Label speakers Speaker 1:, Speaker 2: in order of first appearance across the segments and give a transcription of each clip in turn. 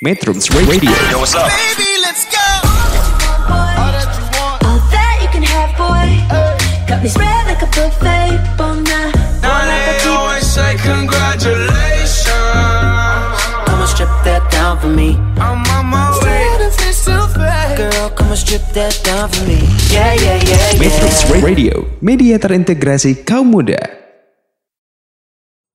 Speaker 1: Metrums Radio.
Speaker 2: Yo, what's up?
Speaker 3: Baby, let's go.
Speaker 4: All
Speaker 3: that you want.
Speaker 4: All that you can have, boy. Got me spread like a buffet. Bon night.
Speaker 3: Now they always say congratulations.
Speaker 5: Come and strip that down for me.
Speaker 3: I'm on my way.
Speaker 5: Girl, come and strip that down for me. Yeah, yeah, yeah,
Speaker 1: Metrums
Speaker 5: yeah.
Speaker 1: Radio, media terintegrasi kaum muda.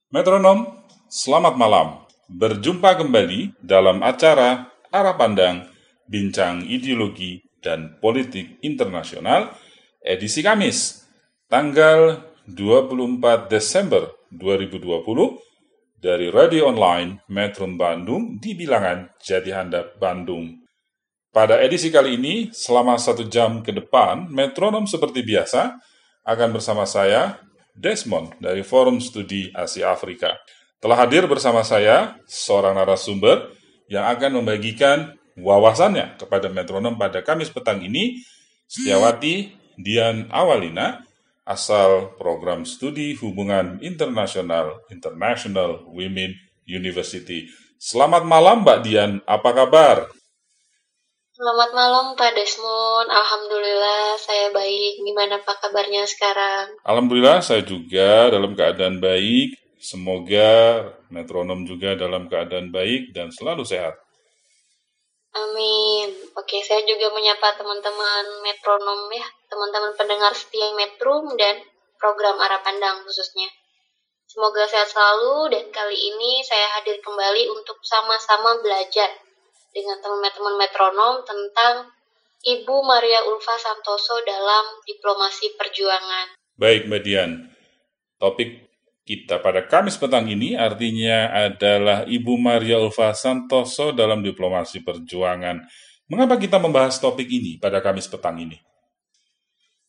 Speaker 6: Metronom, selamat malam. Berjumpa kembali dalam acara Arah Pandang, Bincang Ideologi dan Politik Internasional, edisi Kamis, tanggal 24 Desember 2020, dari radio online Metro Bandung di bilangan Jati Handap, Bandung. Pada edisi kali ini, selama satu jam ke depan, metronom seperti biasa akan bersama saya, Desmond dari Forum Studi Asia Afrika. Telah hadir bersama saya seorang narasumber yang akan membagikan wawasannya kepada metronom pada Kamis petang ini, Setiawati Dian Awalina, asal program studi hubungan internasional International Women University. Selamat malam Mbak Dian, apa kabar?
Speaker 7: Selamat malam Pak Desmond, Alhamdulillah saya baik. Gimana Pak kabarnya sekarang?
Speaker 6: Alhamdulillah saya juga dalam keadaan baik. Semoga metronom juga dalam keadaan baik dan selalu sehat.
Speaker 7: Amin. Oke, saya juga menyapa teman-teman metronom ya, teman-teman pendengar setia Metrum dan program Arah Pandang khususnya. Semoga sehat selalu dan kali ini saya hadir kembali untuk sama-sama belajar dengan teman-teman metronom tentang Ibu Maria Ulfa Santoso dalam diplomasi perjuangan.
Speaker 6: Baik Mbak Dian, topik kita pada Kamis petang ini artinya adalah Ibu Maria Ulfa Santoso dalam diplomasi perjuangan. Mengapa kita membahas topik ini pada Kamis petang ini?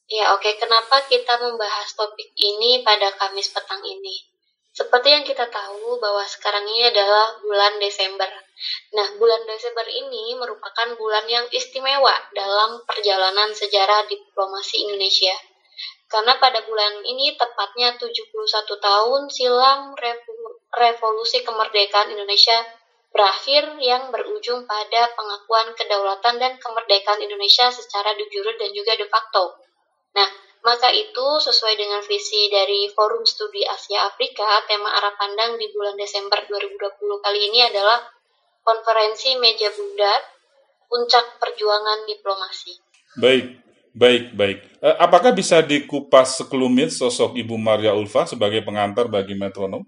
Speaker 7: Ya oke, kenapa kita membahas topik ini pada Kamis petang ini? Seperti yang kita tahu bahwa sekarang ini adalah bulan Desember. Nah, bulan Desember ini merupakan bulan yang istimewa dalam perjalanan sejarah diplomasi Indonesia. Karena pada bulan ini tepatnya 71 tahun revo- revolusi kemerdekaan Indonesia berakhir yang berujung pada pengakuan kedaulatan dan kemerdekaan Indonesia secara de jure dan juga de facto. Nah, maka itu sesuai dengan visi dari Forum Studi Asia Afrika, tema arah pandang di bulan Desember 2020 kali ini adalah konferensi meja bulat puncak perjuangan diplomasi.
Speaker 6: Baik, baik, baik. Eh, apakah bisa dikupas sekelumit sosok Ibu Maria Ulfa sebagai pengantar bagi metronom?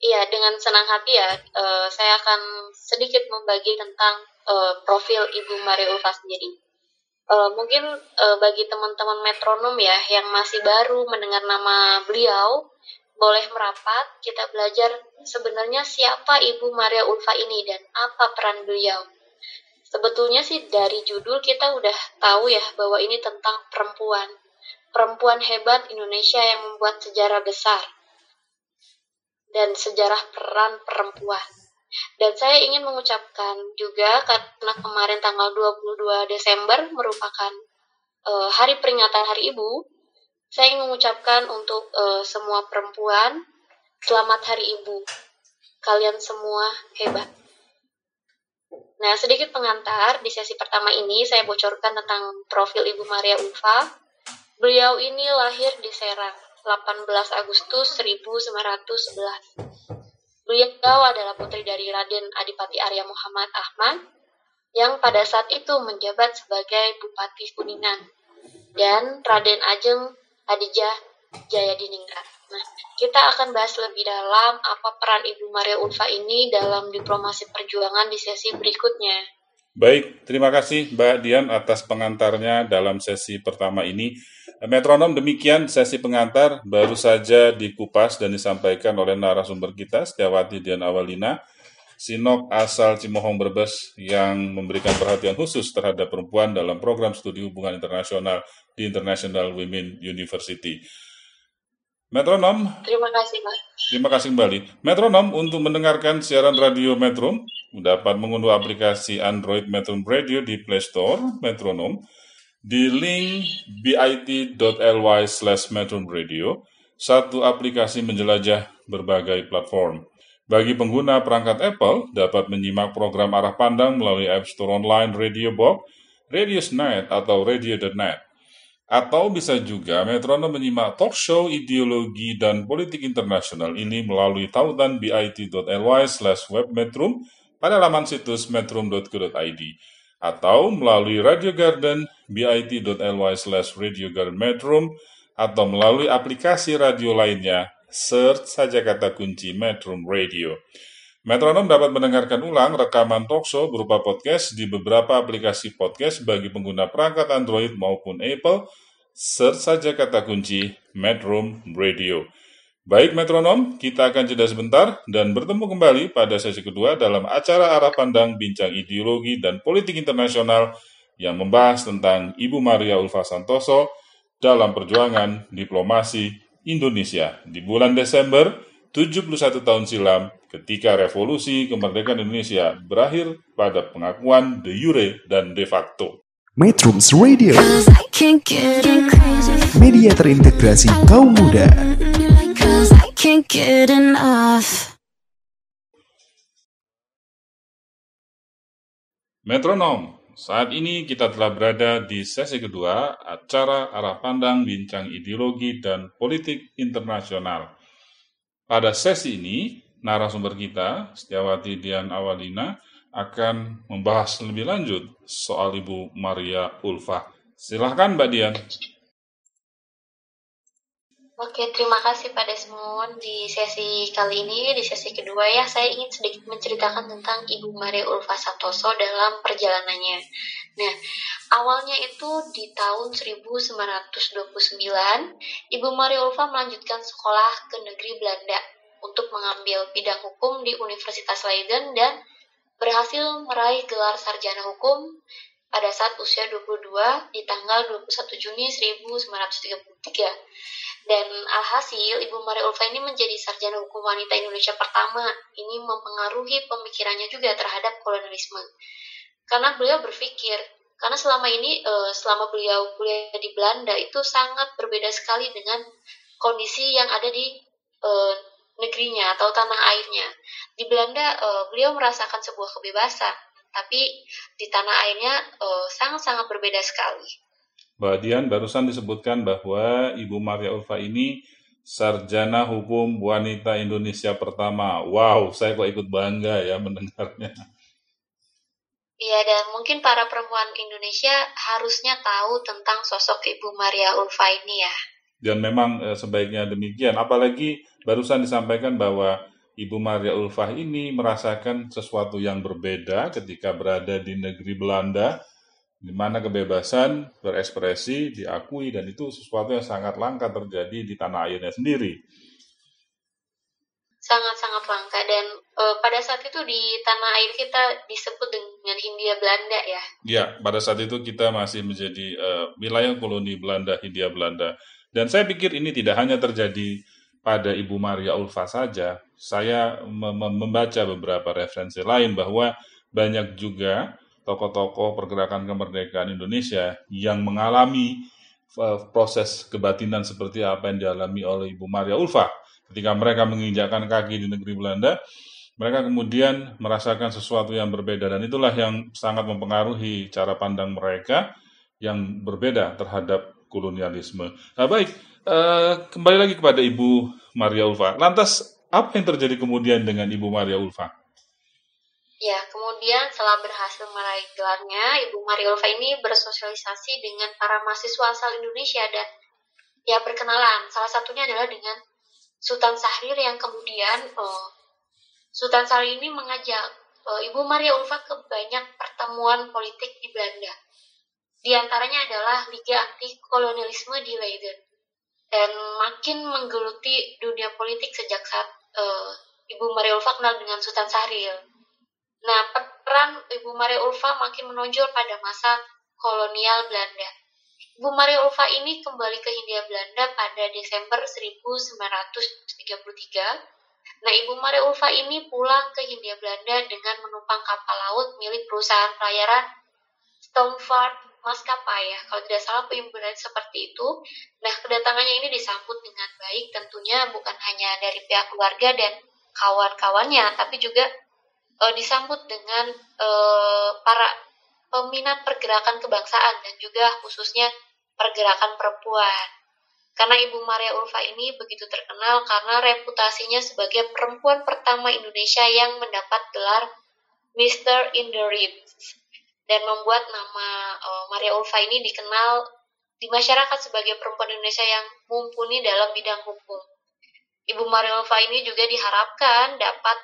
Speaker 7: Iya, dengan senang hati ya, eh, saya akan sedikit membagi tentang eh, profil Ibu Maria Ulfa sendiri. Mungkin bagi teman-teman metronom ya yang masih baru mendengar nama beliau, boleh merapat kita belajar sebenarnya siapa Ibu Maria Ulfa ini dan apa peran beliau. Sebetulnya sih dari judul kita udah tahu ya bahwa ini tentang perempuan. Perempuan hebat Indonesia yang membuat sejarah besar dan sejarah peran perempuan. Dan saya ingin mengucapkan juga karena kemarin tanggal 22 Desember merupakan eh, hari peringatan Hari Ibu, saya ingin mengucapkan untuk eh, semua perempuan selamat Hari Ibu. Kalian semua hebat. Nah, sedikit pengantar di sesi pertama ini saya bocorkan tentang profil Ibu Maria Ulfa. Beliau ini lahir di Serang 18 Agustus 1911. Beliau adalah putri dari Raden Adipati Arya Muhammad Ahmad yang pada saat itu menjabat sebagai Bupati Kuningan dan Raden Ajeng Adijah Jayadiningrat. Nah, kita akan bahas lebih dalam apa peran Ibu Maria Ulfa ini dalam diplomasi perjuangan di sesi berikutnya.
Speaker 6: Baik, terima kasih Mbak Dian atas pengantarnya dalam sesi pertama ini. Metronom demikian sesi pengantar baru saja dikupas dan disampaikan oleh narasumber kita Setiawati Dian Awalina, Sinok asal Cimohong Brebes yang memberikan perhatian khusus terhadap perempuan dalam program studi hubungan internasional di International Women University. Metronom,
Speaker 7: Terima kasih, Pak.
Speaker 6: Terima kasih kembali. Metronom untuk mendengarkan siaran radio Metrum dapat mengunduh aplikasi Android Metrum Radio di Play Store Metronom di link bit.ly slash Metrum Radio. Satu aplikasi menjelajah berbagai platform. Bagi pengguna perangkat Apple, dapat menyimak program arah pandang melalui App Store Online Radio Box, Radiosnet, atau Radio.net. Atau bisa juga metronom menyimak talk show ideologi dan politik internasional ini melalui tautan bit.ly slash webmetrum pada laman situs metrum.co.id atau melalui Radio Garden bit.ly slash Radio Garden Metrum atau melalui aplikasi radio lainnya search saja kata kunci Metrum Radio. Metronom dapat mendengarkan ulang rekaman talkshow berupa podcast di beberapa aplikasi podcast bagi pengguna perangkat Android maupun Apple. Search saja kata kunci Metrum Radio. Baik metronom, kita akan jeda sebentar dan bertemu kembali pada sesi kedua dalam acara arah pandang bincang ideologi dan politik internasional yang membahas tentang Ibu Maria Ulfa Santoso dalam perjuangan diplomasi Indonesia di bulan Desember 71 tahun silam ketika revolusi kemerdekaan Indonesia berakhir pada pengakuan de jure dan de facto.
Speaker 1: Metrums Radio, media terintegrasi kaum muda.
Speaker 6: Metronom, saat ini kita telah berada di sesi kedua acara arah pandang bincang ideologi dan politik internasional. Pada sesi ini, narasumber kita, Setiawati Dian Awalina, akan membahas lebih lanjut soal Ibu Maria Ulfa. Silahkan Mbak Dian.
Speaker 7: Oke, terima kasih Pak Desmond. Di sesi kali ini, di sesi kedua ya, saya ingin sedikit menceritakan tentang Ibu Maria Ulfa Santoso dalam perjalanannya. Nah, awalnya itu di tahun 1929, Ibu Maria Ulfa melanjutkan sekolah ke negeri Belanda untuk mengambil bidang hukum di Universitas Leiden dan berhasil meraih gelar sarjana hukum pada saat usia 22 di tanggal 21 Juni 1933. Dan alhasil, Ibu Maria Ulfa ini menjadi sarjana hukum wanita Indonesia pertama. Ini mempengaruhi pemikirannya juga terhadap kolonialisme. Karena beliau berpikir, karena selama ini, eh, selama beliau kuliah di Belanda, itu sangat berbeda sekali dengan kondisi yang ada di eh, negerinya atau tanah airnya. Di Belanda, eh, beliau merasakan sebuah kebebasan, tapi di tanah airnya eh, sangat-sangat berbeda sekali.
Speaker 6: Mbak Dian barusan disebutkan bahwa Ibu Maria Ulfa ini sarjana hukum wanita Indonesia pertama. Wow, saya kok ikut bangga ya mendengarnya.
Speaker 7: Iya, dan mungkin para perempuan Indonesia harusnya tahu tentang sosok Ibu Maria Ulfa ini ya.
Speaker 6: Dan memang eh, sebaiknya demikian. Apalagi barusan disampaikan bahwa Ibu Maria Ulfah ini merasakan sesuatu yang berbeda ketika berada di negeri Belanda, di mana kebebasan berekspresi diakui dan itu sesuatu yang sangat langka terjadi di tanah airnya sendiri.
Speaker 7: Sangat-sangat langka dan eh, pada saat itu di tanah air kita disebut dengan Hindia Belanda ya.
Speaker 6: Ya, pada saat itu kita masih menjadi eh, wilayah koloni Belanda, Hindia Belanda. Dan saya pikir ini tidak hanya terjadi pada Ibu Maria Ulfa saja. Saya mem- mem- membaca beberapa referensi lain bahwa banyak juga tokoh-tokoh pergerakan kemerdekaan Indonesia yang mengalami eh, proses kebatinan seperti apa yang dialami oleh Ibu Maria Ulfa. Ketika mereka menginjakkan kaki di negeri Belanda, mereka kemudian merasakan sesuatu yang berbeda dan itulah yang sangat mempengaruhi cara pandang mereka yang berbeda terhadap kolonialisme. Nah, baik, eh, kembali lagi kepada Ibu Maria Ulfa. Lantas, apa yang terjadi kemudian dengan Ibu Maria Ulfa?
Speaker 7: Ya, kemudian setelah berhasil meraih gelarnya, Ibu Maria Ulfa ini bersosialisasi dengan para mahasiswa asal Indonesia dan ya berkenalan. Salah satunya adalah dengan Sultan Syahrir yang kemudian eh, Sultan Syahrir ini mengajak eh, Ibu Maria Ulfa ke banyak pertemuan politik di Belanda. Di antaranya adalah Liga Anti Kolonialisme di Leiden dan makin menggeluti dunia politik sejak saat eh, Ibu Maria Ulfa kenal dengan Sultan Syahrir. Nah, peran Ibu Maria Ulfa makin menonjol pada masa kolonial Belanda. Ibu Maria Ulfa ini kembali ke Hindia Belanda pada Desember 1933. Nah, Ibu Maria Ulfa ini pulang ke Hindia Belanda dengan menumpang kapal laut milik perusahaan pelayaran Stomford Maskapai ya, kalau tidak salah penyebutan seperti itu. Nah, kedatangannya ini disambut dengan baik tentunya bukan hanya dari pihak keluarga dan kawan-kawannya, tapi juga uh, disambut dengan uh, para peminat pergerakan kebangsaan dan juga khususnya pergerakan perempuan. Karena Ibu Maria Ulfa ini begitu terkenal karena reputasinya sebagai perempuan pertama Indonesia yang mendapat gelar Mr. in dan membuat nama uh, Maria Ulfa ini dikenal di masyarakat sebagai perempuan Indonesia yang mumpuni dalam bidang hukum. Ibu Maria Ulfa ini juga diharapkan dapat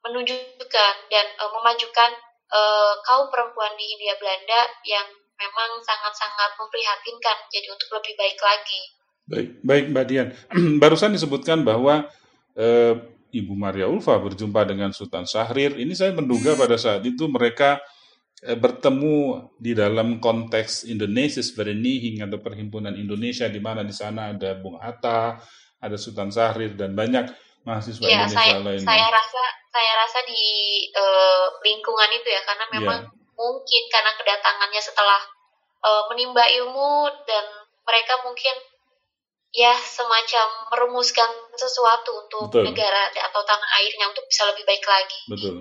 Speaker 7: menunjukkan dan uh, memajukan uh, kaum perempuan di Hindia Belanda yang memang sangat-sangat memprihatinkan jadi untuk lebih baik lagi.
Speaker 6: Baik, baik Mbak Dian. Barusan disebutkan bahwa uh, Ibu Maria Ulfa berjumpa dengan Sultan Syahrir. Ini saya menduga pada saat itu mereka bertemu di dalam konteks Indonesia Vereniging atau Perhimpunan Indonesia di mana di sana ada Bung Hatta, ada Sultan Syahrir dan banyak mahasiswa ya, Indonesia
Speaker 7: saya,
Speaker 6: lainnya.
Speaker 7: Saya rasa saya rasa di uh, lingkungan itu ya karena memang ya. mungkin karena kedatangannya setelah uh, menimba ilmu dan mereka mungkin ya semacam merumuskan sesuatu untuk Betul. negara atau tanah airnya untuk bisa lebih baik lagi.
Speaker 6: Betul.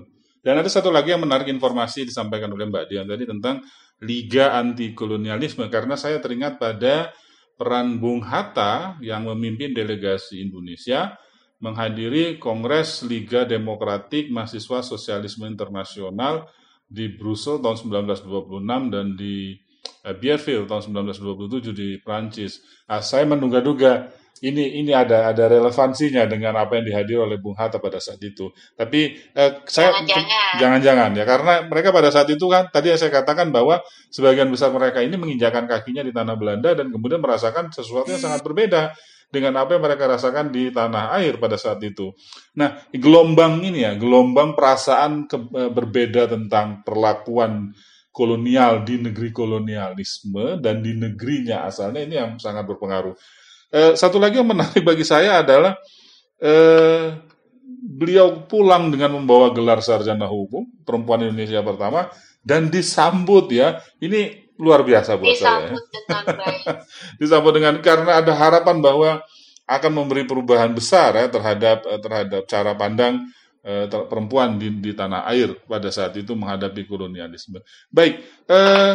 Speaker 6: Dan ada satu lagi yang menarik informasi disampaikan oleh Mbak Dian tadi tentang Liga Anti Kolonialisme karena saya teringat pada peran Bung Hatta yang memimpin delegasi Indonesia menghadiri Kongres Liga Demokratik Mahasiswa Sosialisme Internasional di Brussels tahun 1926 dan di eh, Bierville tahun 1927 di Prancis. Nah, saya menduga-duga ini ini ada ada relevansinya dengan apa yang dihadiri oleh Bung Hatta pada saat itu. Tapi eh, saya jangan-jangan ya karena mereka pada saat itu kan tadi yang saya katakan bahwa sebagian besar mereka ini menginjakan kakinya di tanah Belanda dan kemudian merasakan sesuatu yang sangat berbeda dengan apa yang mereka rasakan di tanah air pada saat itu. Nah, gelombang ini ya, gelombang perasaan ke, eh, berbeda tentang perlakuan kolonial di negeri kolonialisme dan di negerinya asalnya ini yang sangat berpengaruh. Eh, satu lagi yang menarik bagi saya adalah eh, beliau pulang dengan membawa gelar sarjana hukum, perempuan Indonesia pertama, dan disambut ya. Ini luar biasa buat
Speaker 7: disambut
Speaker 6: saya. Dengan baik. disambut dengan karena ada harapan bahwa akan memberi perubahan besar ya terhadap eh, terhadap cara pandang eh, perempuan di, di tanah air pada saat itu menghadapi kolonialisme. Baik, eh,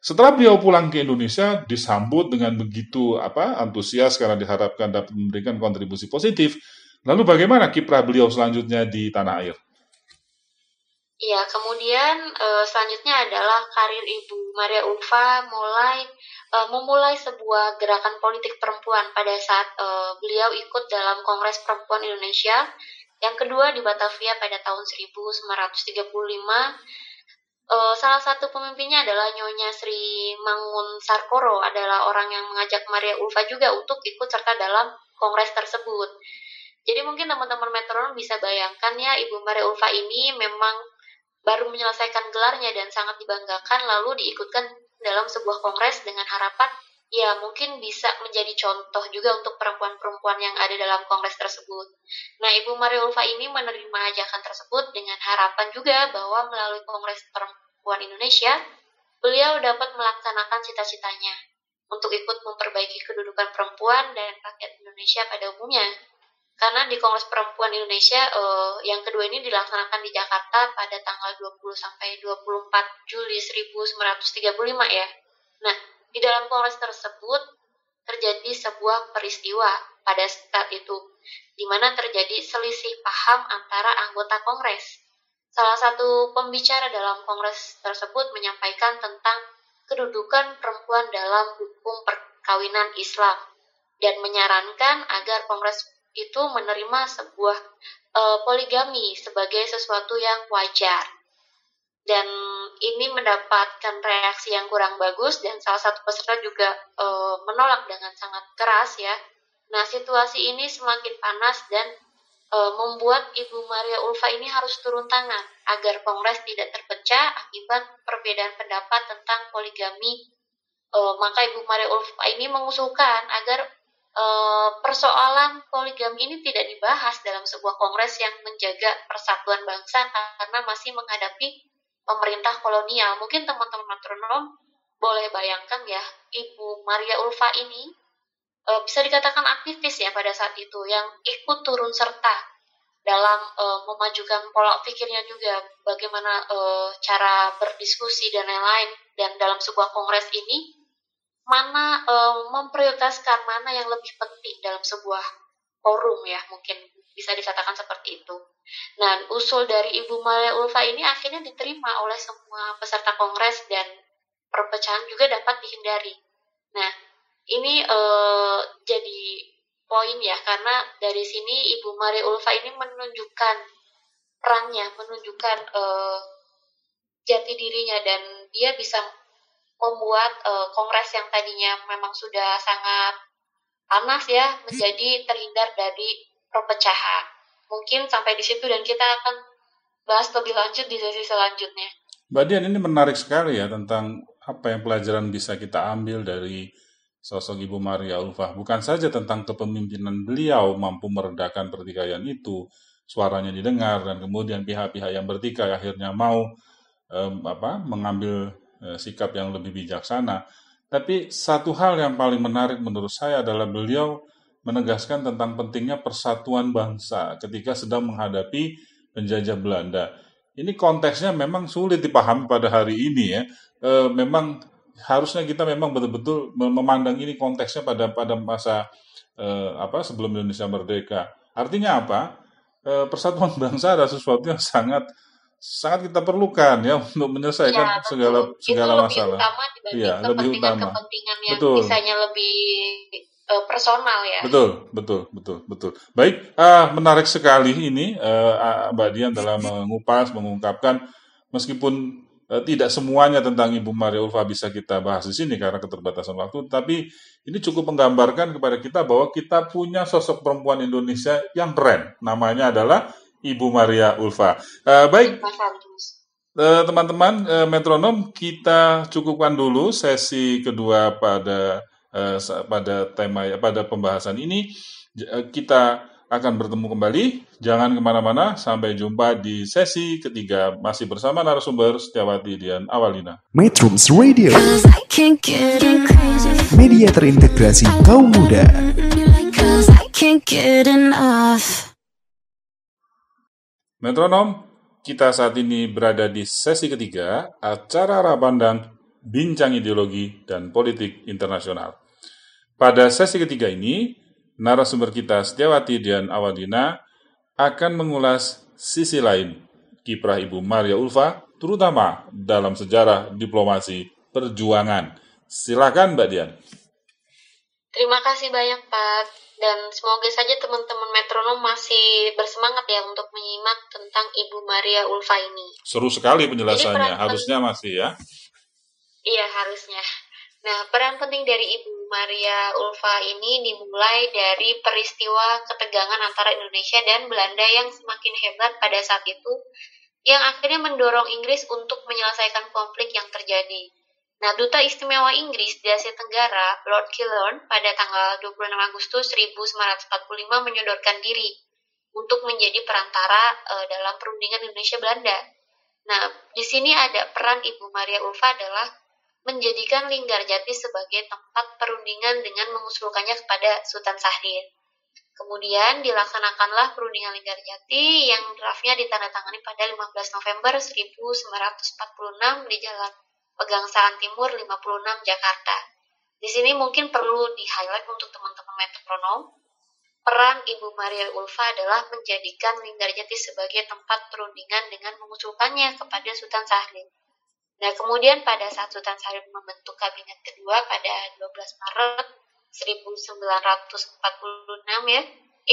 Speaker 6: setelah beliau pulang ke Indonesia, disambut dengan begitu apa antusias karena diharapkan dapat memberikan kontribusi positif. Lalu bagaimana kiprah beliau selanjutnya di tanah air?
Speaker 7: Iya, kemudian uh, selanjutnya adalah karir Ibu Maria Ulfa mulai uh, memulai sebuah gerakan politik perempuan pada saat uh, beliau ikut dalam Kongres Perempuan Indonesia yang kedua di Batavia pada tahun 1935 Uh, salah satu pemimpinnya adalah Nyonya Sri Mangun Sarkoro adalah orang yang mengajak Maria Ulfa juga untuk ikut serta dalam kongres tersebut. Jadi mungkin teman-teman metronom bisa bayangkan ya Ibu Maria Ulfa ini memang baru menyelesaikan gelarnya dan sangat dibanggakan lalu diikutkan dalam sebuah kongres dengan harapan ya mungkin bisa menjadi contoh juga untuk perempuan-perempuan yang ada dalam kongres tersebut. Nah, Ibu Maria Ulfa ini menerima ajakan tersebut dengan harapan juga bahwa melalui kongres perempuan Indonesia, beliau dapat melaksanakan cita-citanya untuk ikut memperbaiki kedudukan perempuan dan rakyat Indonesia pada umumnya. Karena di Kongres Perempuan Indonesia eh, yang kedua ini dilaksanakan di Jakarta pada tanggal 20 sampai 24 Juli 1935 ya. Nah, di dalam kongres tersebut terjadi sebuah peristiwa pada saat itu di mana terjadi selisih paham antara anggota kongres. Salah satu pembicara dalam kongres tersebut menyampaikan tentang kedudukan perempuan dalam hukum perkawinan Islam dan menyarankan agar kongres itu menerima sebuah e, poligami sebagai sesuatu yang wajar. Dan ini mendapatkan reaksi yang kurang bagus dan salah satu peserta juga e, menolak dengan sangat keras ya. Nah, situasi ini semakin panas dan e, membuat Ibu Maria Ulfa ini harus turun tangan agar Kongres tidak terpecah akibat perbedaan pendapat tentang poligami. E, maka Ibu Maria Ulfa ini mengusulkan agar e, persoalan poligami ini tidak dibahas dalam sebuah Kongres yang menjaga persatuan bangsa karena masih menghadapi pemerintah kolonial. Mungkin teman-teman metronom boleh bayangkan ya, Ibu Maria Ulfa ini e, bisa dikatakan aktivis ya pada saat itu yang ikut turun serta dalam uh, memajukan pola pikirnya juga bagaimana uh, cara berdiskusi dan lain-lain dan dalam sebuah kongres ini mana uh, memprioritaskan mana yang lebih penting dalam sebuah forum ya mungkin bisa dikatakan seperti itu. Nah usul dari Ibu Maria Ulfa ini akhirnya diterima oleh semua peserta kongres dan perpecahan juga dapat dihindari. Nah ini uh, jadi poin ya karena dari sini Ibu Maria Ulfa ini menunjukkan perannya, menunjukkan uh, jati dirinya dan dia bisa membuat uh, kongres yang tadinya memang sudah sangat panas ya menjadi terhindar dari perpecahan. Mungkin sampai di situ dan kita akan bahas lebih lanjut di sesi selanjutnya.
Speaker 6: Mbak Dian ini menarik sekali ya tentang apa yang pelajaran bisa kita ambil dari sosok Ibu Maria Ulfah bukan saja tentang kepemimpinan beliau mampu meredakan pertikaian itu, suaranya didengar dan kemudian pihak-pihak yang bertikai akhirnya mau um, apa mengambil uh, sikap yang lebih bijaksana. Tapi satu hal yang paling menarik menurut saya adalah beliau menegaskan tentang pentingnya persatuan bangsa ketika sedang menghadapi penjajah Belanda. Ini konteksnya memang sulit dipahami pada hari ini ya. E, memang harusnya kita memang betul-betul memandang ini konteksnya pada pada masa eh, apa sebelum Indonesia merdeka. Artinya apa? Eh, persatuan bangsa adalah sesuatu yang sangat sangat kita perlukan ya untuk menyelesaikan ya, segala segala
Speaker 7: Itu
Speaker 6: masalah.
Speaker 7: Lebih utama
Speaker 6: ya, lebih utama.
Speaker 7: Kepentingan yang
Speaker 6: betul.
Speaker 7: bisanya lebih uh, personal ya.
Speaker 6: Betul, betul, betul, betul. Baik, uh, menarik sekali ini uh, Mbak Dian dalam mengupas, mengungkapkan meskipun Eh, tidak semuanya tentang Ibu Maria Ulfa bisa kita bahas di sini karena keterbatasan waktu, tapi ini cukup menggambarkan kepada kita bahwa kita punya sosok perempuan Indonesia yang keren. Namanya adalah Ibu Maria Ulfa. Uh, baik, uh, teman-teman uh, metronom, kita cukupkan dulu sesi kedua pada uh, pada tema pada pembahasan ini. Kita akan bertemu kembali. Jangan ke mana-mana. Sampai jumpa di sesi ketiga. Masih bersama narasumber Setiawati Dian Awalina.
Speaker 1: Metrums Radio. Media terintegrasi kaum muda.
Speaker 6: Metronom, kita saat ini berada di sesi ketiga acara Rapandang Bincang Ideologi dan Politik Internasional. Pada sesi ketiga ini, narasumber kita Setiawati dan Awadina akan mengulas sisi lain kiprah Ibu Maria Ulfa, terutama dalam sejarah diplomasi perjuangan. Silakan Mbak Dian.
Speaker 7: Terima kasih banyak Pak, dan semoga saja teman-teman metronom masih bersemangat ya untuk menyimak tentang Ibu Maria Ulfa ini.
Speaker 6: Seru sekali penjelasannya, harusnya masih ya?
Speaker 7: Iya, harusnya. Nah, peran penting dari Ibu Maria Ulfa ini dimulai dari peristiwa ketegangan antara Indonesia dan Belanda yang semakin hebat pada saat itu, yang akhirnya mendorong Inggris untuk menyelesaikan konflik yang terjadi. Nah, Duta Istimewa Inggris di Asia Tenggara, Lord Killorn, pada tanggal 26 Agustus 1945 menyodorkan diri untuk menjadi perantara uh, dalam perundingan Indonesia-Belanda. Nah, di sini ada peran Ibu Maria Ulfa adalah menjadikan Linggarjati sebagai tempat perundingan dengan mengusulkannya kepada Sultan Sahrir. Kemudian dilaksanakanlah perundingan Linggarjati yang draftnya ditandatangani pada 15 November 1946 di Jalan Pegangsaan Timur 56 Jakarta. Di sini mungkin perlu di-highlight untuk teman-teman metronom. Peran Ibu Maria Ulfa adalah menjadikan Linggarjati sebagai tempat perundingan dengan mengusulkannya kepada Sultan Sahrir. Nah, kemudian pada saat Sultan Syarif membentuk kabinet kedua pada 12 Maret 1946 ya,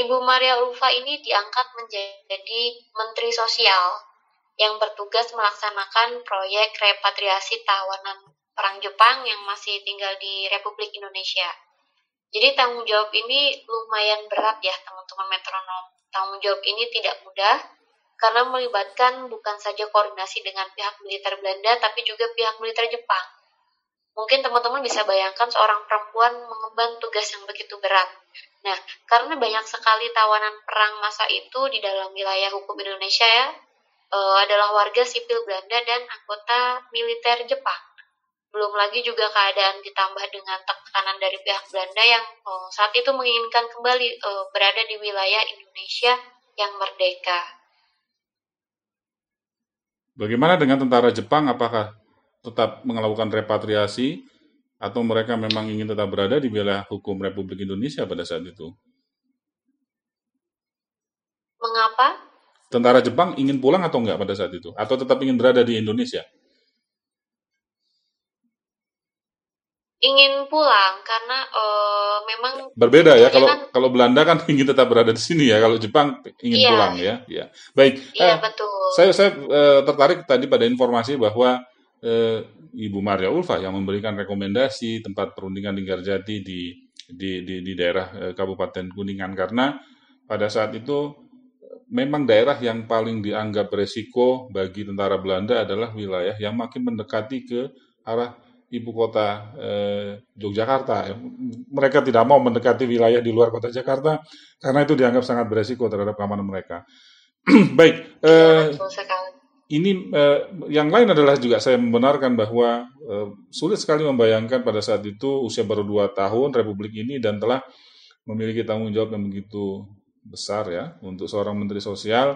Speaker 7: Ibu Maria Ulfa ini diangkat menjadi Menteri Sosial yang bertugas melaksanakan proyek repatriasi tawanan perang Jepang yang masih tinggal di Republik Indonesia. Jadi tanggung jawab ini lumayan berat ya teman-teman metronom. Tanggung jawab ini tidak mudah karena melibatkan bukan saja koordinasi dengan pihak militer Belanda, tapi juga pihak militer Jepang. Mungkin teman-teman bisa bayangkan seorang perempuan mengemban tugas yang begitu berat. Nah, karena banyak sekali tawanan perang masa itu di dalam wilayah hukum Indonesia ya, e, adalah warga sipil Belanda dan anggota militer Jepang. Belum lagi juga keadaan ditambah dengan tekanan dari pihak Belanda yang e, saat itu menginginkan kembali e, berada di wilayah Indonesia yang merdeka.
Speaker 6: Bagaimana dengan tentara Jepang? Apakah tetap melakukan repatriasi atau mereka memang ingin tetap berada di wilayah hukum Republik Indonesia pada saat itu?
Speaker 7: Mengapa?
Speaker 6: Tentara Jepang ingin pulang atau enggak pada saat itu? Atau tetap ingin berada di Indonesia?
Speaker 7: Ingin pulang karena eh, memang
Speaker 6: Berbeda ya, kalau
Speaker 7: kan-
Speaker 6: kalau Belanda kan ingin tetap berada di sini ya, kalau Jepang ingin
Speaker 7: Iya.
Speaker 6: pulang ya. ya. Baik,
Speaker 7: iya
Speaker 6: eh,
Speaker 7: betul.
Speaker 6: saya saya eh, tertarik tadi pada informasi bahwa eh, Ibu Maria Ulfa yang memberikan rekomendasi tempat perundingan Linggarjati di di di, di daerah eh, Kabupaten Kuningan karena pada saat itu memang daerah yang paling dianggap resiko bagi tentara Belanda adalah wilayah yang makin mendekati ke arah ibu kota eh, Yogyakarta. Mereka tidak mau mendekati wilayah di luar kota Jakarta karena itu dianggap sangat beresiko terhadap keamanan mereka. Baik, eh,
Speaker 7: betul sekali.
Speaker 6: ini eh, yang lain adalah juga saya membenarkan bahwa eh, sulit sekali membayangkan pada saat itu usia baru dua tahun Republik ini dan telah memiliki tanggung jawab yang begitu besar ya untuk seorang Menteri Sosial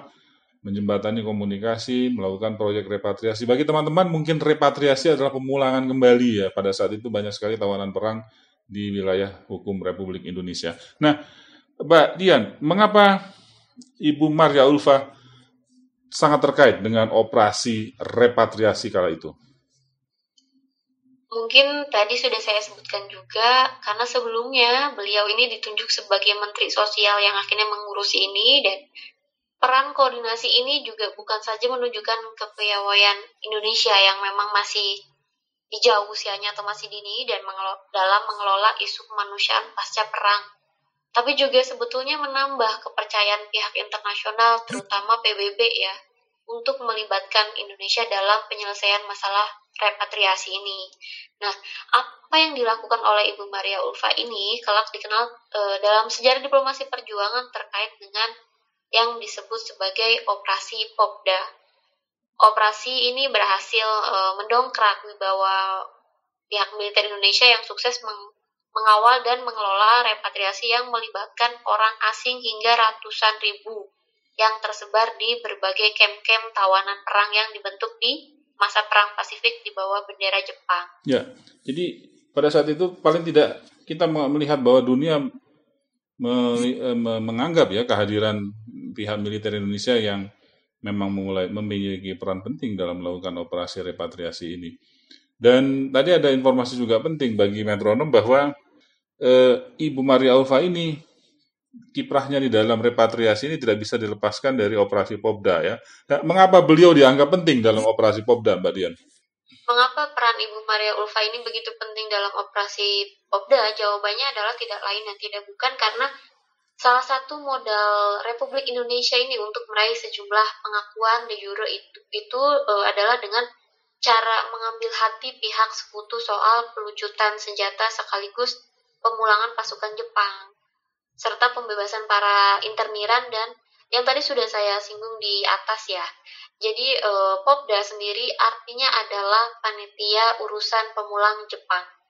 Speaker 6: menjembatani komunikasi, melakukan proyek repatriasi. Bagi teman-teman mungkin repatriasi adalah pemulangan kembali ya. Pada saat itu banyak sekali tawanan perang di wilayah hukum Republik Indonesia. Nah, Mbak Dian, mengapa Ibu Maria Ulfa sangat terkait dengan operasi repatriasi kala itu?
Speaker 7: Mungkin tadi sudah saya sebutkan juga karena sebelumnya beliau ini ditunjuk sebagai Menteri Sosial yang akhirnya mengurusi ini dan peran koordinasi ini juga bukan saja menunjukkan kepiawaian Indonesia yang memang masih hijau usianya atau masih dini dan mengelo- dalam mengelola isu kemanusiaan pasca perang. Tapi juga sebetulnya menambah kepercayaan pihak internasional terutama PBB ya untuk melibatkan Indonesia dalam penyelesaian masalah repatriasi ini. Nah, apa yang dilakukan oleh Ibu Maria Ulfa ini kelak dikenal eh, dalam sejarah diplomasi perjuangan terkait dengan yang disebut sebagai Operasi Popda. Operasi ini berhasil eh, mendongkrak wibawa pihak militer Indonesia yang sukses meng- mengawal dan mengelola repatriasi yang melibatkan orang asing hingga ratusan ribu yang tersebar di berbagai kem-kem tawanan perang yang dibentuk di masa perang Pasifik di bawah bendera Jepang.
Speaker 6: Ya, jadi pada saat itu paling tidak kita me- melihat bahwa dunia me- eh, me- menganggap ya kehadiran pihak militer Indonesia yang memang mulai memiliki peran penting dalam melakukan operasi repatriasi ini. Dan tadi ada informasi juga penting bagi metronom bahwa eh, Ibu Maria Ulfa ini kiprahnya di dalam repatriasi ini tidak bisa dilepaskan dari operasi Popda ya. Nah, mengapa beliau dianggap penting dalam operasi Popda, Mbak Dian?
Speaker 7: Mengapa peran Ibu Maria Ulfa ini begitu penting dalam operasi Popda? Jawabannya adalah tidak lain dan tidak bukan karena salah satu modal Republik Indonesia ini untuk meraih sejumlah pengakuan de jure itu, itu eh, adalah dengan cara mengambil hati pihak sekutu soal pelucutan senjata sekaligus pemulangan pasukan Jepang serta pembebasan para interniran dan yang tadi sudah saya singgung di atas ya. Jadi eh, Popda sendiri artinya adalah panitia urusan pemulang Jepang.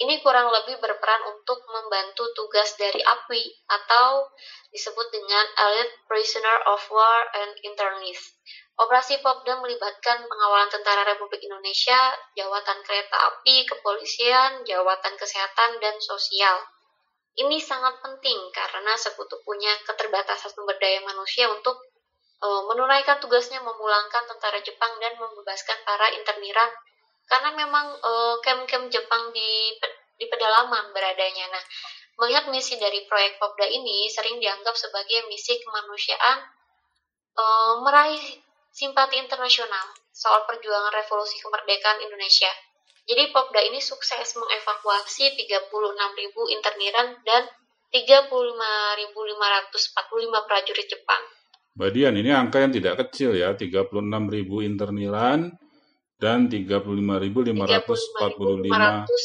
Speaker 7: Ini kurang lebih berperan untuk membantu tugas dari APWI atau disebut dengan Elite Prisoner of War and Internees. Operasi Popda melibatkan pengawalan Tentara Republik Indonesia, Jawatan Kereta Api, Kepolisian, Jawatan Kesehatan, dan Sosial. Ini sangat penting karena sekutu punya keterbatasan sumber daya manusia untuk eh, menunaikan tugasnya memulangkan tentara Jepang dan membebaskan para interniran karena memang eh, kem-kem Jepang di di pedalaman beradanya. Nah, melihat misi dari proyek Popda ini sering dianggap sebagai misi kemanusiaan eh, meraih simpati internasional soal perjuangan revolusi kemerdekaan Indonesia. Jadi Popda ini sukses mengevakuasi 36.000 interniran dan 35.545 prajurit Jepang.
Speaker 6: Mbak Dian, ini angka yang tidak kecil ya, 36.000 interniran dan 35.545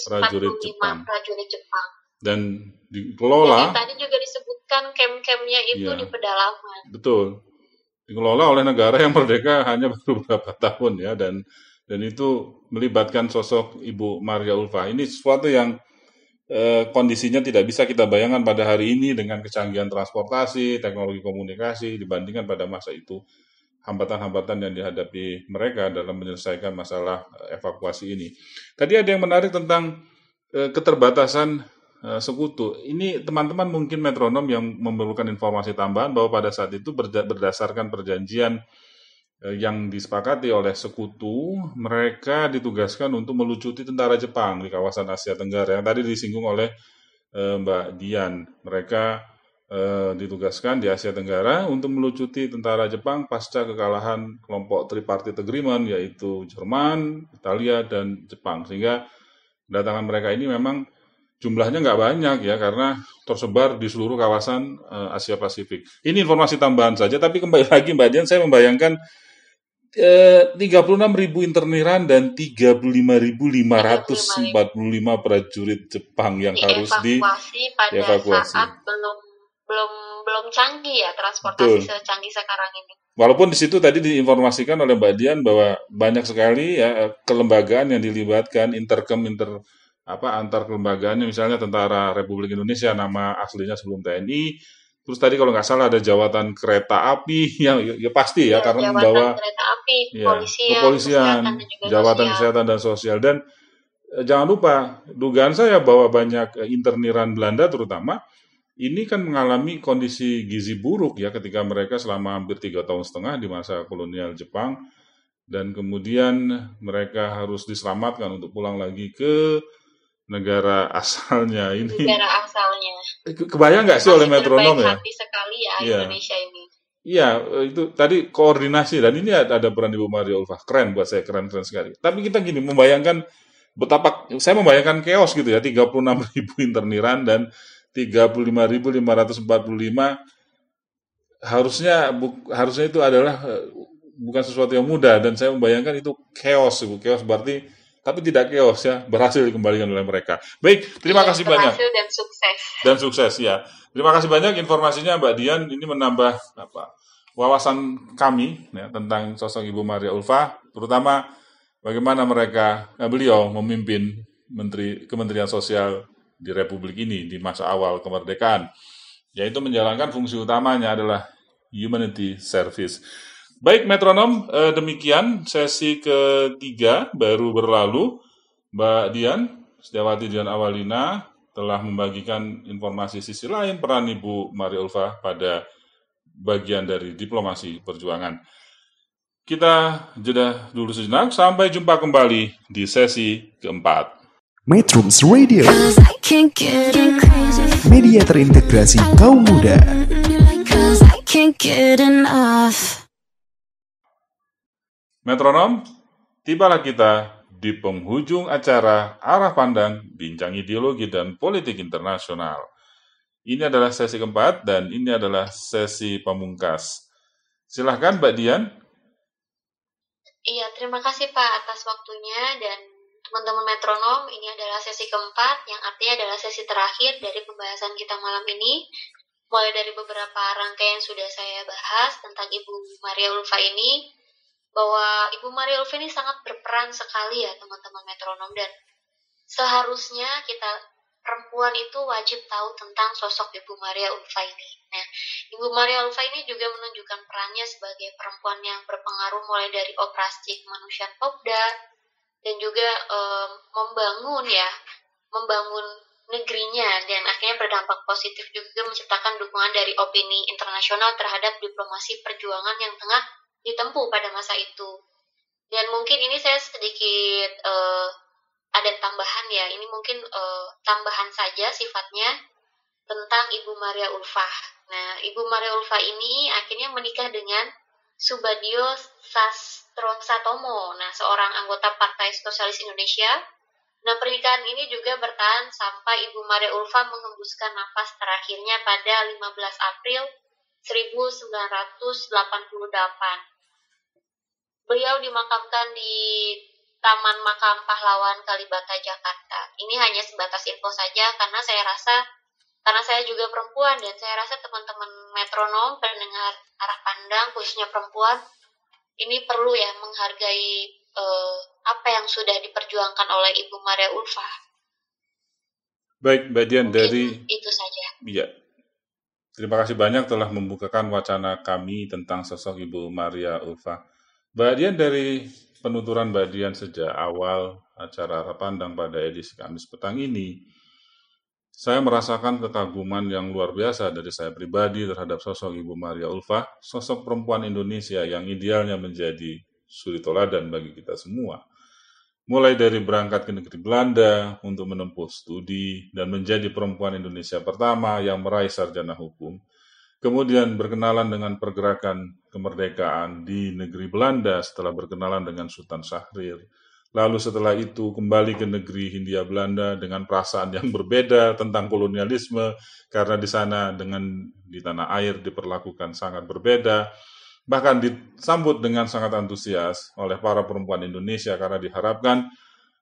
Speaker 6: prajurit
Speaker 7: 35.545
Speaker 6: Jepang.
Speaker 7: prajurit Jepang.
Speaker 6: Dan
Speaker 7: Jadi
Speaker 6: dikelola,
Speaker 7: tadi juga disebutkan kem-kemnya itu
Speaker 6: Iya.
Speaker 7: di pedalaman.
Speaker 6: betul, dikelola oleh negara yang merdeka hanya baru beberapa tahun ya, dan dan itu melibatkan sosok Ibu Maria Ulfa. Ini sesuatu yang eh, kondisinya tidak bisa kita bayangkan pada hari ini dengan kecanggihan transportasi, teknologi komunikasi dibandingkan pada masa itu hambatan-hambatan yang dihadapi mereka dalam menyelesaikan masalah eh, evakuasi ini. Tadi ada yang menarik tentang eh, keterbatasan eh, sekutu. Ini teman-teman mungkin metronom yang memerlukan informasi tambahan bahwa pada saat itu berda- berdasarkan perjanjian yang disepakati oleh sekutu, mereka ditugaskan untuk melucuti tentara Jepang di kawasan Asia Tenggara yang tadi disinggung oleh eh, Mbak Dian. Mereka eh, ditugaskan di Asia Tenggara untuk melucuti tentara Jepang pasca kekalahan kelompok Tripartite Agreement yaitu Jerman, Italia, dan Jepang. Sehingga kedatangan mereka ini memang jumlahnya nggak banyak ya karena tersebar di seluruh kawasan eh, Asia Pasifik. Ini informasi tambahan saja, tapi kembali lagi Mbak Dian, saya membayangkan eh, 36 ribu interniran dan 35.545 prajurit Jepang yang harus di
Speaker 7: dievakuasi pada
Speaker 6: dievakuasi.
Speaker 7: saat belum belum belum canggih ya transportasi
Speaker 6: Betul.
Speaker 7: secanggih sekarang ini.
Speaker 6: Walaupun di situ tadi diinformasikan oleh Mbak Dian bahwa banyak sekali ya kelembagaan yang dilibatkan interkem inter apa antar kelembagaannya misalnya Tentara Republik Indonesia nama aslinya sebelum TNI terus tadi kalau nggak salah ada jawatan kereta api yang ya, ya pasti ya, karena
Speaker 7: jabatan
Speaker 6: membawa
Speaker 7: kereta api,
Speaker 6: ya,
Speaker 7: kepolisian,
Speaker 6: kepolisian,
Speaker 7: kesehatan,
Speaker 6: jabatan
Speaker 7: sosial.
Speaker 6: kesehatan dan sosial dan eh, jangan lupa dugaan saya bahwa banyak eh, interniran Belanda terutama ini kan mengalami kondisi gizi buruk ya ketika mereka selama hampir tiga tahun setengah di masa kolonial Jepang dan kemudian mereka harus diselamatkan untuk pulang lagi ke negara asalnya ini
Speaker 7: negara asalnya.
Speaker 6: Ke- kebayang nggak sih oleh metronom ya
Speaker 7: hati sekali ya
Speaker 6: Iya.
Speaker 7: Indonesia ini.
Speaker 6: Iya, eh, itu tadi koordinasi dan ini ada, ada peran Ibu Maria Ulfa. Keren buat saya, keren-keren sekali. Tapi kita gini, membayangkan betapa, saya membayangkan chaos gitu ya, 36 ribu interniran dan 35.545 harusnya bu- harusnya itu adalah eh, bukan sesuatu yang mudah dan saya membayangkan itu chaos, Ibu. Chaos berarti tapi tidak chaos ya, berhasil dikembalikan oleh mereka. Baik, terima kasih banyak
Speaker 7: dan sukses.
Speaker 6: dan sukses ya. Terima kasih banyak informasinya Mbak Dian. Ini menambah apa wawasan kami ya, tentang sosok Ibu Maria Ulfa, terutama bagaimana mereka eh, beliau memimpin Menteri Kementerian Sosial di Republik ini di masa awal kemerdekaan, yaitu menjalankan fungsi utamanya adalah humanity service. Baik metronom, eh, demikian sesi ketiga baru berlalu. Mbak Dian, Setiawati Dian Awalina telah membagikan informasi sisi lain peran Ibu Maria Ulfa pada bagian dari diplomasi perjuangan. Kita jeda dulu sejenak, sampai jumpa kembali di sesi keempat.
Speaker 1: Metrums Radio, media terintegrasi kaum muda.
Speaker 6: Metronom, tibalah kita di penghujung acara Arah Pandang Bincang Ideologi dan Politik Internasional. Ini adalah sesi keempat dan ini adalah sesi pamungkas. Silahkan Mbak Dian.
Speaker 7: Iya, terima kasih Pak atas waktunya dan teman-teman metronom. Ini adalah sesi keempat yang artinya adalah sesi terakhir dari pembahasan kita malam ini. Mulai dari beberapa rangkaian sudah saya bahas tentang Ibu Maria Ulfa ini, bahwa Ibu Maria Ulfa ini sangat berperan sekali ya teman-teman metronom dan seharusnya kita perempuan itu wajib tahu tentang sosok Ibu Maria Ulfa ini. Nah, Ibu Maria Ulfa ini juga menunjukkan perannya sebagai perempuan yang berpengaruh mulai dari operasi kemanusiaan Popda dan juga em, membangun ya, membangun negerinya dan akhirnya berdampak positif juga menciptakan dukungan dari opini internasional terhadap diplomasi perjuangan yang tengah ditempuh pada masa itu. Dan mungkin ini saya sedikit eh, ada tambahan ya, ini mungkin eh, tambahan saja sifatnya tentang Ibu Maria Ulfa. Nah, Ibu Maria Ulfa ini akhirnya menikah dengan Subadio Sastro Satomo, nah seorang anggota Partai Sosialis Indonesia. Nah, pernikahan ini juga bertahan sampai Ibu Maria Ulfa mengembuskan nafas terakhirnya pada 15 April 1988. Beliau dimakamkan di Taman Makam Pahlawan Kalibata Jakarta. Ini hanya sebatas info saja karena saya rasa karena saya juga perempuan dan saya rasa teman-teman metronom pendengar arah pandang khususnya perempuan ini perlu ya menghargai eh, apa yang sudah diperjuangkan oleh Ibu Maria Ulfa.
Speaker 6: Baik, Mbak Dian
Speaker 7: Mungkin
Speaker 6: dari
Speaker 7: itu saja.
Speaker 6: Iya. Terima kasih banyak telah membukakan wacana kami tentang sosok Ibu Maria Ulfa. Mbak Dian dari penuturan Mbak Dian sejak awal acara Arah Pandang pada edisi Kamis petang ini, saya merasakan kekaguman yang luar biasa dari saya pribadi terhadap sosok Ibu Maria Ulfa, sosok perempuan Indonesia yang idealnya menjadi suri toladan bagi kita semua. Mulai dari berangkat ke negeri Belanda untuk menempuh studi dan menjadi perempuan Indonesia pertama yang meraih sarjana hukum, kemudian berkenalan dengan pergerakan kemerdekaan di negeri Belanda setelah berkenalan dengan Sultan Syahrir, lalu setelah itu kembali ke negeri Hindia Belanda dengan perasaan yang berbeda tentang kolonialisme, karena di sana dengan di tanah air diperlakukan sangat berbeda, bahkan disambut dengan sangat antusias oleh para perempuan Indonesia karena diharapkan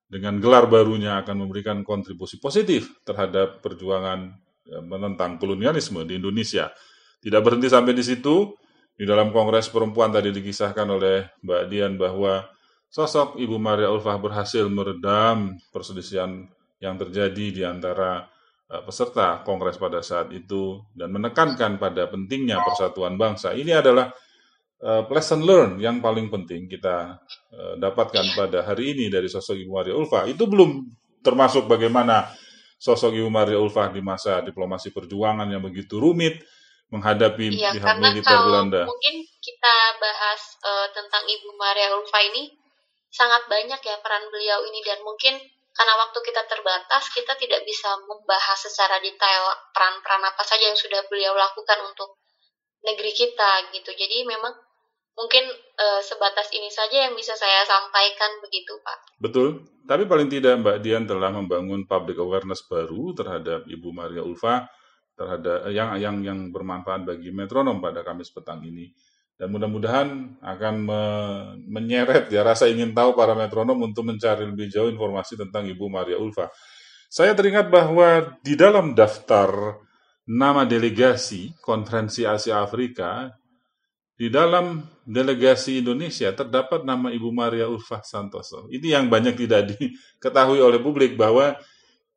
Speaker 6: dengan gelar barunya akan memberikan kontribusi positif terhadap perjuangan ya, menentang kolonialisme di Indonesia. Tidak berhenti sampai di situ, di dalam Kongres Perempuan tadi dikisahkan oleh Mbak Dian bahwa sosok Ibu Maria Ulfah berhasil meredam perselisihan yang terjadi di antara eh, peserta Kongres pada saat itu dan menekankan pada pentingnya persatuan bangsa. Ini adalah uh, lesson learn yang paling penting kita uh, dapatkan pada hari ini dari sosok Ibu Maria Ulfa itu belum termasuk bagaimana sosok Ibu Maria Ulfa di masa diplomasi perjuangan yang begitu rumit menghadapi
Speaker 7: Iya,
Speaker 6: pihak militer Belanda.
Speaker 7: mungkin kita bahas eh, tentang Ibu Maria Ulfa ini sangat banyak ya peran beliau ini dan mungkin karena waktu kita terbatas kita tidak bisa membahas secara detail peran-peran apa saja yang sudah beliau lakukan untuk negeri kita gitu. Jadi memang mungkin eh, sebatas ini saja yang bisa saya sampaikan begitu Pak.
Speaker 6: Betul, tapi paling tidak Mbak Dian telah membangun public awareness baru terhadap Ibu Maria Ulfa terhadap eh, yang yang yang bermanfaat bagi metronom pada Kamis petang ini. Dan mudah-mudahan akan me- menyeret ya rasa ingin tahu para metronom untuk mencari lebih jauh informasi tentang Ibu Maria Ulfa. Saya teringat bahwa di dalam daftar nama delegasi Konferensi Asia Afrika di dalam delegasi Indonesia terdapat nama Ibu Maria Ulfah Santoso. Ini yang banyak tidak diketahui oleh publik bahwa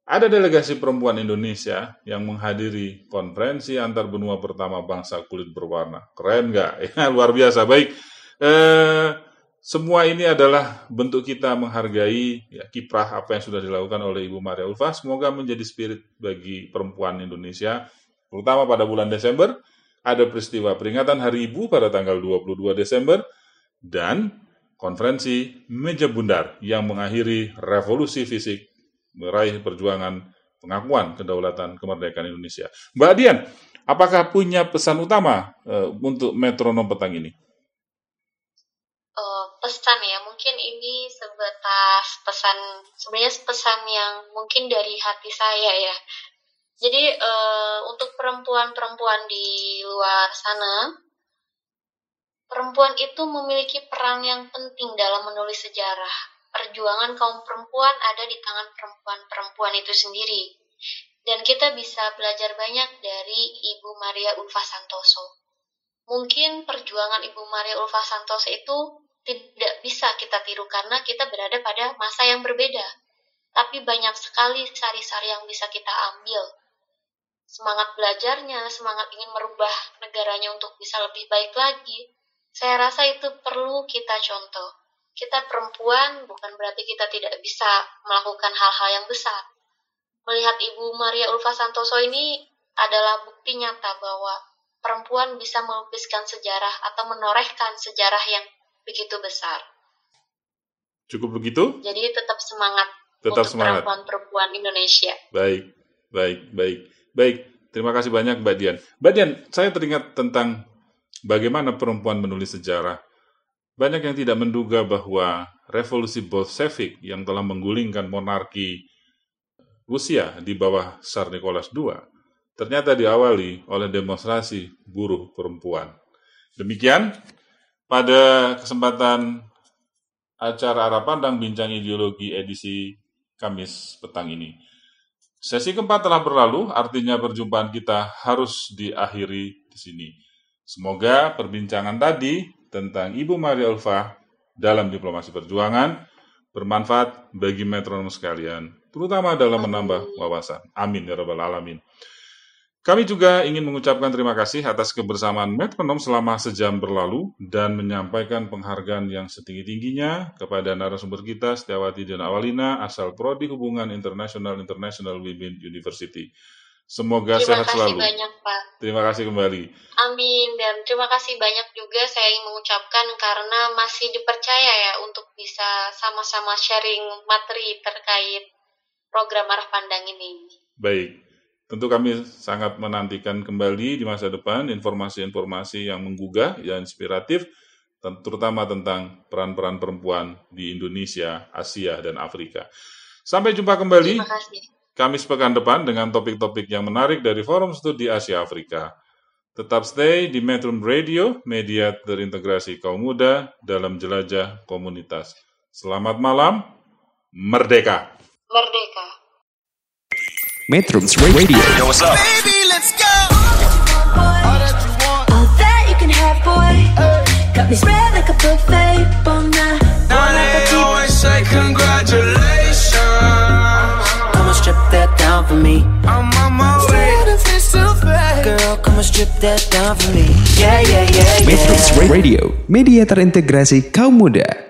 Speaker 6: ada delegasi perempuan Indonesia yang menghadiri konferensi antar benua pertama bangsa kulit berwarna. Keren nggak? Ya, luar biasa. Baik, eh, semua ini adalah bentuk kita menghargai ya, kiprah apa yang sudah dilakukan oleh Ibu Maria Ulfah. Semoga menjadi spirit bagi perempuan Indonesia, terutama pada bulan Desember. Ada peristiwa peringatan Hari Ibu pada tanggal 22 Desember dan konferensi Meja Bundar yang mengakhiri revolusi fisik meraih perjuangan pengakuan kedaulatan kemerdekaan Indonesia. Mbak Dian, apakah punya pesan utama eh, untuk metronom petang ini?
Speaker 7: eh, pesan ya mungkin ini sebatas pesan sebenarnya pesan yang mungkin dari hati saya ya jadi eh, untuk perempuan-perempuan di luar sana perempuan itu memiliki peran yang penting dalam menulis sejarah perjuangan kaum perempuan ada di tangan perempuan-perempuan itu sendiri dan kita bisa belajar banyak dari Ibu Maria Ulfa Santoso mungkin perjuangan Ibu Maria Ulfa Santoso itu tidak bisa kita tiru karena kita berada pada masa yang berbeda. Tapi banyak sekali sari-sari yang bisa kita ambil. Semangat belajarnya, semangat ingin merubah negaranya untuk bisa lebih baik lagi. Saya rasa itu perlu kita contoh. Kita perempuan bukan berarti kita tidak bisa melakukan hal-hal yang besar. Melihat Ibu Maria Ulfa Santoso ini adalah bukti nyata bahwa perempuan bisa melukiskan sejarah atau menorehkan sejarah yang begitu besar.
Speaker 6: Cukup begitu?
Speaker 7: Jadi tetap semangat
Speaker 6: Tetap
Speaker 7: untuk
Speaker 6: semangat.
Speaker 7: perempuan-perempuan Indonesia.
Speaker 6: Baik, baik, baik, baik. Terima kasih banyak Mbak Dian. Mbak Dian, saya teringat tentang bagaimana perempuan menulis sejarah. Banyak yang tidak menduga bahwa revolusi Bolshevik yang telah menggulingkan monarki Rusia di bawah Tsar Nicholas II ternyata diawali oleh demonstrasi buruh perempuan. Demikian pada kesempatan acara Arah Pandang Bincang Ideologi edisi Kamis petang ini. Sesi keempat telah berlalu, artinya perjumpaan kita harus diakhiri di sini. Semoga perbincangan tadi tentang Ibu Maria Ulfa dalam diplomasi perjuangan bermanfaat bagi metronom sekalian, terutama dalam menambah wawasan. Amin ya rabbal alamin. Kami juga ingin mengucapkan terima kasih atas kebersamaan metronom selama sejam berlalu dan menyampaikan penghargaan yang setinggi-tingginya kepada narasumber kita Setiawati dan Awalina asal Prodi Hubungan Internasional International Women University. Semoga
Speaker 7: Terima
Speaker 6: sehat
Speaker 7: kasih
Speaker 6: selalu.
Speaker 7: banyak Pak.
Speaker 6: Terima kasih kembali.
Speaker 7: Amin dan terima kasih banyak juga saya ingin mengucapkan karena masih dipercaya ya untuk bisa sama-sama sharing materi terkait program arah pandang ini.
Speaker 6: Baik, tentu kami sangat menantikan kembali di masa depan informasi-informasi yang menggugah, yang inspiratif, terutama tentang peran-peran perempuan di Indonesia, Asia, dan Afrika. Sampai jumpa kembali
Speaker 7: Terima kasih.
Speaker 6: Kamis pekan depan dengan topik-topik yang menarik dari Forum Studi Asia Afrika. Tetap stay di Metro Radio, media terintegrasi kaum muda dalam jelajah komunitas. Selamat malam, merdeka!
Speaker 7: Merdeka.
Speaker 1: Metrums Radio
Speaker 4: All that you can have, boy. Got me spread like a buffet, bon now.
Speaker 3: Now they always say congratulations.
Speaker 5: That down for me.
Speaker 3: I'm on my way.
Speaker 5: Girl, come and strip that down for me. Yeah, yeah, yeah, yeah.
Speaker 1: Metrums Radio Media terintegrasi kaum muda